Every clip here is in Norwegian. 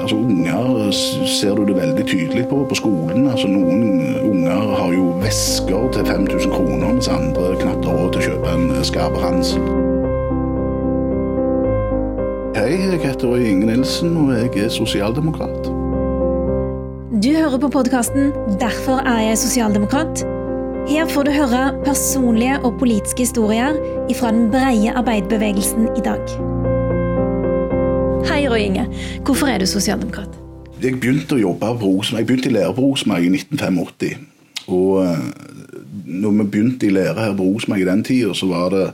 altså Unger ser du det veldig tydelig på på skolen. altså Noen unger har jo vesker til 5000 kroner, mens andre knapt har råd til å kjøpe en skarpe Hansel. Hei, jeg heter Inge Nilsen, og jeg er sosialdemokrat. Du hører på podkasten 'Derfor er jeg sosialdemokrat'. Her får du høre personlige og politiske historier fra den breie arbeiderbevegelsen i dag. Hei, Roy Inge. Hvorfor er du sosialdemokrat? Jeg begynte å jobbe på Rosenberg. Jeg begynte i lære på Rosenberg i 1985. Og eh, når vi begynte i lære her på Rosenberg i den tida, så var det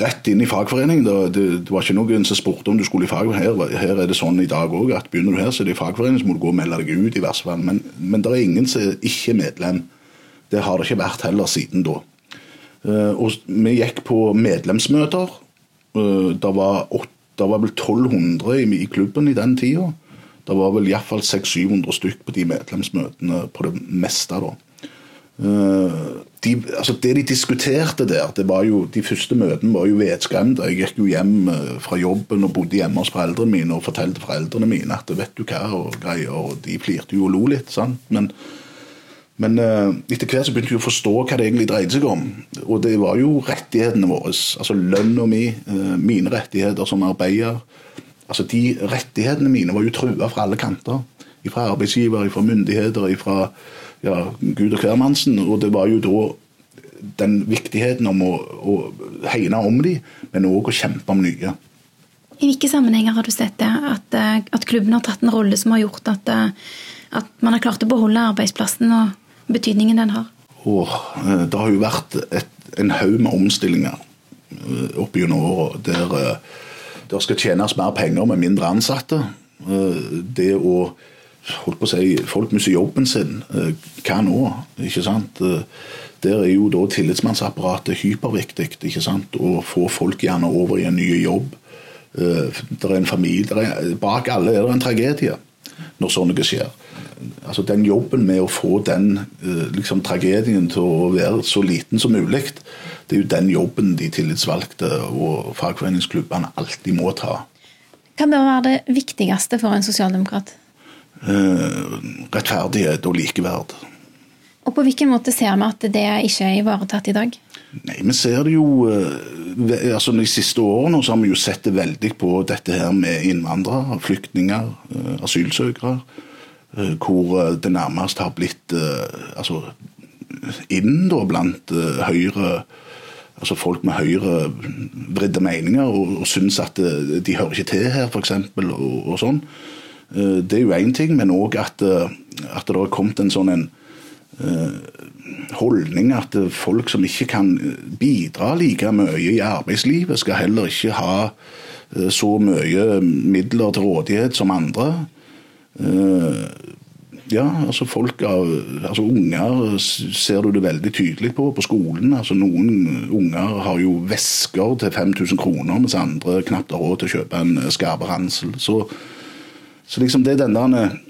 rett inn i fagforeningen. Det, var ikke noen som spurte om du skulle i fagforening. Her, her er det sånn i dag òg at begynner du her, så er det i fagforening, så må du gå og melde deg ut, i verste fall. Men, men det er ingen som er ikke medlem. Det har det ikke vært heller siden da. Uh, og vi gikk på medlemsmøter. Uh, det, var åtte, det var vel 1200 i, i klubben i den tida. Det var vel iallfall 600-700 stykk på de medlemsmøtene på det meste. da. Uh, de, altså det de diskuterte der, det var jo, de første møtene var jo vedskremte. Jeg gikk jo hjem uh, fra jobben og bodde hjemme hos foreldrene mine og fortalte foreldrene mine at vet du hva og greier, og de flirte jo og lo litt. sant? Men, men uh, etter hvert så begynte vi å forstå hva det egentlig dreide seg om. Og det var jo rettighetene våre. Altså lønna mi, mine rettigheter som arbeider. Altså De rettighetene mine var jo trua fra alle kanter. Fra arbeidsgiver, fra myndigheter, fra ja, Gud og hvermannsen. Og det var jo da den viktigheten om å, å hegne om de, men òg å kjempe om nye. I hvilke sammenhenger har du sett det? At, eh, at klubben har tatt en rolle som har gjort at, eh, at, man har klart å beholde arbeidsplassen og betydningen den har? Og, eh, det har jo vært et, en haug med omstillinger opp gjennom åra der det skal tjenes mer penger med mindre ansatte. Det å holdt på å si, Folk mister jobben sin. Hva nå? ikke sant? Der er jo da tillitsmannsapparatet hyperviktig. ikke sant? Å få folk gjerne over i en ny jobb. Det er en familie, er, Bak alle er det en tragedie når sånn noe skjer. Altså Den jobben med å få den liksom, tragedien til å være så liten som mulig, det er jo den jobben de tillitsvalgte og fagforeningsklubbene alltid må ta. Hva bør være det viktigste for en sosialdemokrat? Eh, rettferdighet og likeverd. Og På hvilken måte ser vi at det ikke er ivaretatt i dag? Nei, Vi ser det jo eh, altså De siste årene så har vi jo sett det veldig på dette her med innvandrere, flyktninger, eh, asylsøkere. Hvor det nærmest har blitt altså, inn da blant Høyre altså folk med høyrevridde meninger og, og syns at de hører ikke til her, f.eks. Og, og sånn. Det er jo én ting, men òg at, at, det har kommet en sånn en holdning at folk som ikke kan bidra like mye i arbeidslivet, skal heller ikke ha så mye midler til rådighet som andre. Ja, altså folk altså Unger ser du det veldig tydelig på på skolen. altså Noen unger har jo vesker til 5000 kroner, mens andre knapt har råd til å kjøpe en skarpe Hansel. Så, så liksom det er den der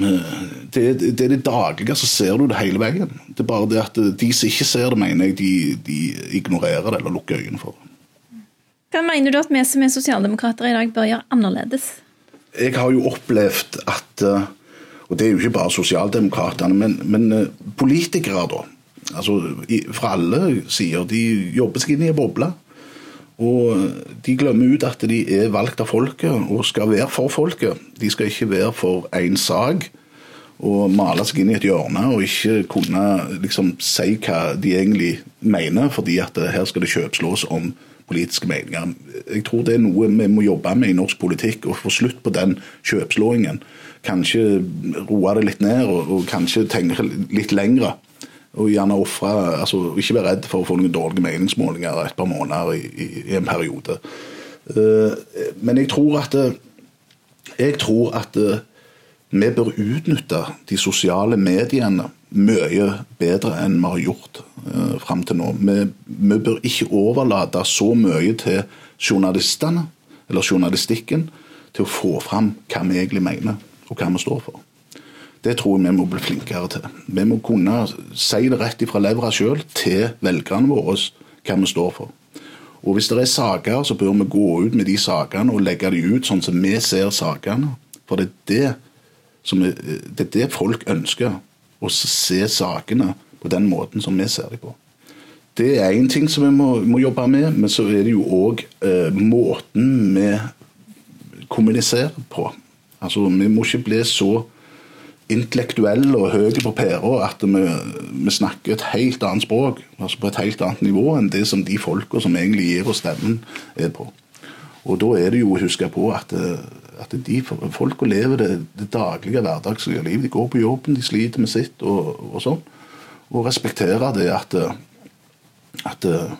det, det, er det daglige, så ser du det hele veien. Det er bare det at de som ikke ser det, mener jeg de, de ignorerer det eller lukker øynene for. Hva mener du at vi som er sosialdemokrater i dag bør gjøre annerledes? Jeg har jo opplevd at Og det er jo ikke bare sosialdemokratene, men, men politikere, da. Altså fra alle sider. De jobber seg inn i en boble. Og de glemmer ut at de er valgt av folket og skal være for folket. De skal ikke være for én sak og male seg inn i et hjørne og ikke kunne liksom si hva de egentlig mener, fordi at her skal det kjøpslås om politiske meninger. Jeg tror det er noe vi må jobbe med i norsk politikk, og få slutt på den kjøpslåingen. Kanskje roe det litt ned, og, og kanskje tenke litt lengre. Og gjerne offre, altså Ikke være redd for å få noen dårlige meningsmålinger et par måneder i, i, en periode. Uh, men jeg tror at, jeg tror at uh, vi bør utnytte de sosiale mediene mye bedre enn vi har gjort uh, fram til nå. Vi, vi, bør ikke overlate så mye til journalistene, eller journalistikken, til å få fram hva vi egentlig mener, og hva vi står for. Det tror jeg vi må bli flinkere til. Vi må kunne si det rett ifra levra sjøl til velgerne våre hva vi står for. Og hvis det er saker, så bør vi gå ut med de sakene og legge de ut sånn som vi ser sakene. For det er det, som det, er det folk ønsker. Å se sakene på den måten som vi ser dem på. Det er én ting som vi må, må, jobbe med, men så er det jo òg eh, måten vi kommuniserer på. Altså, Vi må ikke bli så intellektuelle og høye på pæra at vi, vi, snakker et helt annet språk, altså på et helt annet nivå enn det som de folka som egentlig gir oss stemmen, er på. Og Da er det jo å huske på at, at de folka lever det, det, daglige, hverdagslige livet. De går på jobben, de sliter med sitt og, og sånn. Og respekterer det at, at uh,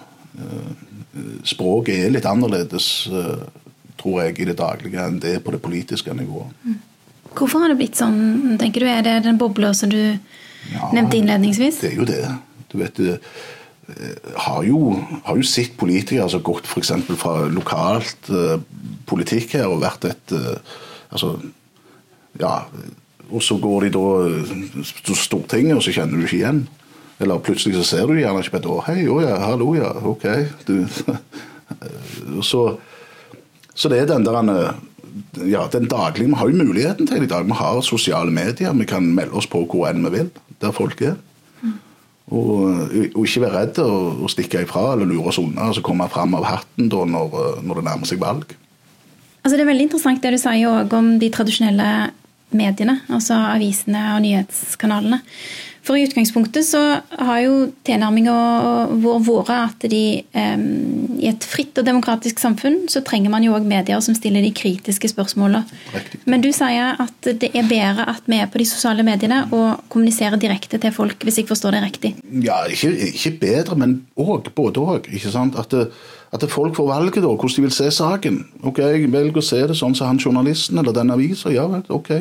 språket er litt annerledes, uh, tror jeg, i det daglige enn det er på det politiske nivået. Mm. Hvorfor har det blitt sånn, tenker du? Er det den bobla som du ja, nevnte innledningsvis? Det er jo det. Du vet, eh, har jo, har jo sett politikere som altså gått f.eks. fra lokalt politikk her og vært et uh, altså, Ja, og så går de da til Stortinget, og så kjenner du ikke igjen. Eller plutselig så ser du gjerne ikke på et år. Hei, å ja, hallo, ja, ok. Så, så det er den der ja, den daglige, Vi har jo muligheten til det i dag. Vi har sosiale medier. Vi kan melde oss på hvor enn vi vil, der folk er. Og, og, ikke være redd å, stikke ifra eller lure oss unna og så komme fram av hatten da når, når, det nærmer seg valg. Altså Det er veldig interessant det du sier om de tradisjonelle mediene, altså avisene og nyhetskanalene. For i utgangspunktet så har jo tilnærminga vår vært at de um, i et fritt og demokratisk samfunn så trenger man jo òg medier som stiller de kritiske spørsmålene. Men du sier at det er bedre at vi er på de sosiale mediene og kommuniserer direkte til folk, hvis jeg forstår det riktig? Ja, ikke, ikke bedre, men òg. Både òg. At, at folk får valget da, hvordan de vil se saken. Ok, Jeg velger å se det sånn som han journalisten eller den avisa. Ja vel, ok.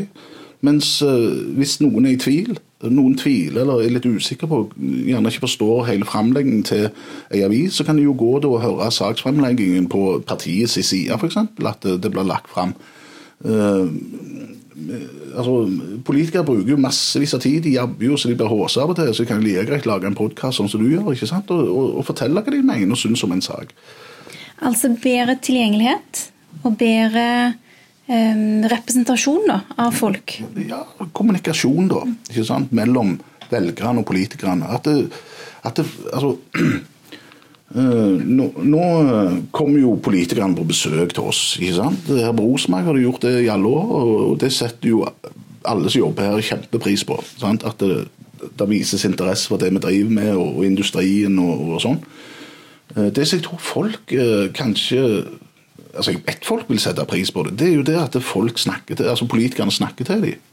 Mens uh, hvis noen er i tvil, noen tviler eller er litt usikker på, gjerne ikke forstår hele framleggingen til ei avis, så kan de jo gå og høre saksfremleggingen på partiets side, f.eks. At det blir lagt fram. Uh, altså, Politikere bruker jo massevis av tid. De jobber jo så de blir håsa av og til. Så de kan like greit lage en podkast sånn som du gjør, ikke sant? Og, og, og fortelle hva de mener og syns om en sak. Altså bedre tilgjengelighet og bedre representasjon da, av folk? Ja, kommunikasjon da, ikke sant? mellom velgerne og politikerne. At det, at det altså eh, nå, nå kommer jo politikerne på besøk til oss. ikke sant? Her på Rosenberg har gjort det i alle år, og det setter jo alle som jobber her, kjempepris på. Sant? At det, det, vises interesse for det vi driver med, og, industrien og, og sånn. Eh, det som jeg tror folk eh, kanskje altså vet folk vil sette pris på det. Det er jo det at folk snakker til, altså politikerne snakker til dem.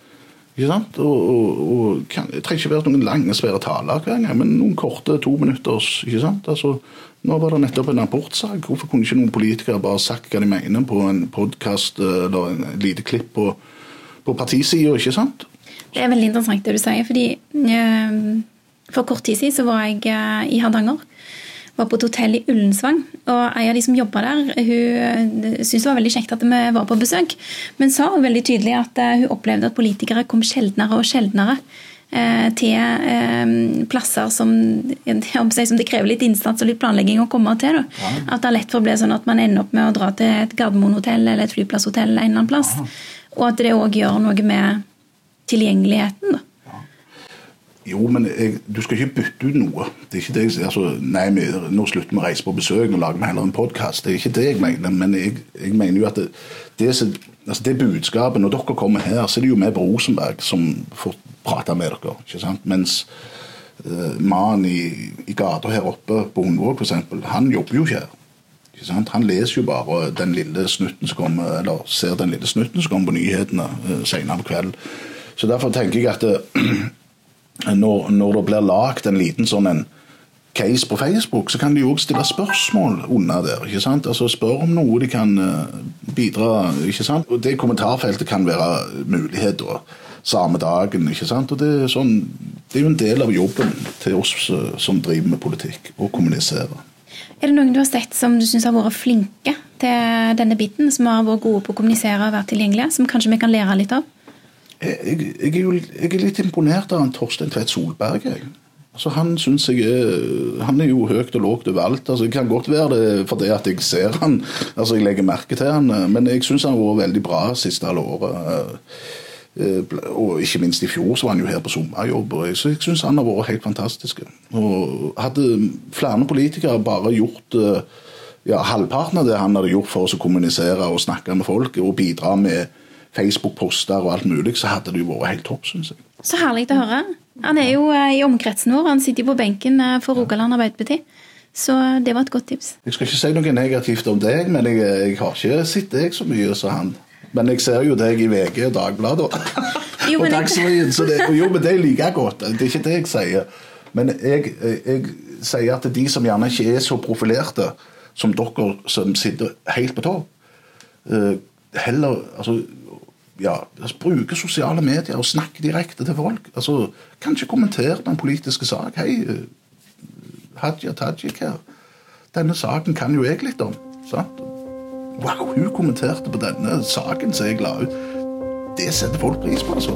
Ikke sant? Og, og, og kan, Det trenger ikke være noen lange, svære taler hver gang, men noen korte to minutters. ikke sant? Altså, Nå var det nettopp en abortsak. Hvorfor kunne ikke noen politikere bare sagt hva de mener på en podkast eller en lite klipp på, på partisida, ikke sant? Det er veldig interessant det du sier, fordi øh, for kort tid siden så var jeg øh, i Hardanger var på et hotell i Ullensvang. Og en av de som jobba der, hun syntes det var veldig kjekt at vi var på besøk, men sa veldig tydelig at eh, hun opplevde at politikere kom sjeldnere og sjeldnere eh, til eh, plasser som, som, det krever litt innsats og litt planlegging å komme til. Ja. At det er lett for å bli sånn at man ender opp med å dra til et Gardermoen-hotell eller et flyplasshotell en eller annen plass. Ja. Og at det òg gjør noe med tilgjengeligheten. da. Jo, men jeg, du skal ikke bytte ut noe. Det er ikke det jeg altså, Nei, vi, nå slutter vi å reise på besøk og lager vi heller en podkast. Det er ikke det jeg mener. Men jeg, jeg mener jo at det, det, altså det budskapet Når dere kommer her, så er det jo vi på Rosenberg som får prate med dere. ikke sant? Mens uh, mannen i, i gata her oppe på Hundvåg f.eks., han jobber jo ikke her. Ikke sant? Han leser jo bare den lille snutten som kommer, eller ser den lille snutten som kommer på nyhetene uh, senere på kvelden. Så derfor tenker jeg at uh, når, når det blir lagd en liten sånn en case på Facebook, så kan de òg stille spørsmål under der. ikke sant? Altså Spør om noe de kan uh, bidra ikke sant? Og Det kommentarfeltet kan være mulighet da, samme dagen. ikke sant? Og Det er, sånn, det er jo en del av jobben til oss uh, som driver med politikk, å kommunisere. Er det noen du har sett som du syns har vært flinke til denne biten, som har vært gode på å kommunisere og være tilgjengelige, som kanskje vi kan lære litt av? Jeg, jeg, er jeg, er litt imponert av Torstein Tvedt Solberg. Jeg. Altså, han synes jeg er, han er jo høyt og lågt overalt. Altså, det kan godt være det fordi at jeg ser han, altså jeg legger merke til han, men jeg syns han har vært veldig bra siste halve året. Eh, og ikke minst i fjor så var han jo her på sommerjobb. Så jeg syns han har vært helt fantastisk. Og hadde flere politikere bare gjort eh, ja, halvparten av det han hadde gjort for oss å kommunisere og snakke med folk, og bidra med Facebook-poster og alt mulig, så hadde det jo vært helt topp, syns jeg. Så herlig å høre. Han er jo eh, i omkretsen vår. Han sitter jo på benken eh, for Rogaland Arbeiderparti. Så det var et godt tips. Jeg skal ikke si noe negativt om deg, men jeg, jeg har ikke sett deg så mye som han. Men jeg ser jo deg i VG og Dagbladet Jo, og Dagsrevyen, så det, jo, men det er like godt. Det er ikke det jeg sier. Men jeg, jeg sier at de som gjerne ikke er så profilerte som dere som sitter helt på topp, eh, heller altså, ja, altså, bruke sosiale medier og snakke direkte til folk. Altså, Kanskje kommentere den politiske politisk sak. Hei, eh, Hadia Tajik her. Denne saken kan jo jeg litt om. sant? Wow, hun kommenterte på denne saken som jeg la ut. Det setter folk pris på, altså.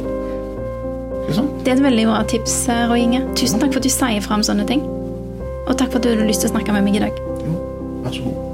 Det er et veldig bra tips, eh, Roy Inge. Tusen takk for at du sier fram sånne ting. Og takk for at du hadde lyst til å snakke med meg i dag. Jo, vær så god.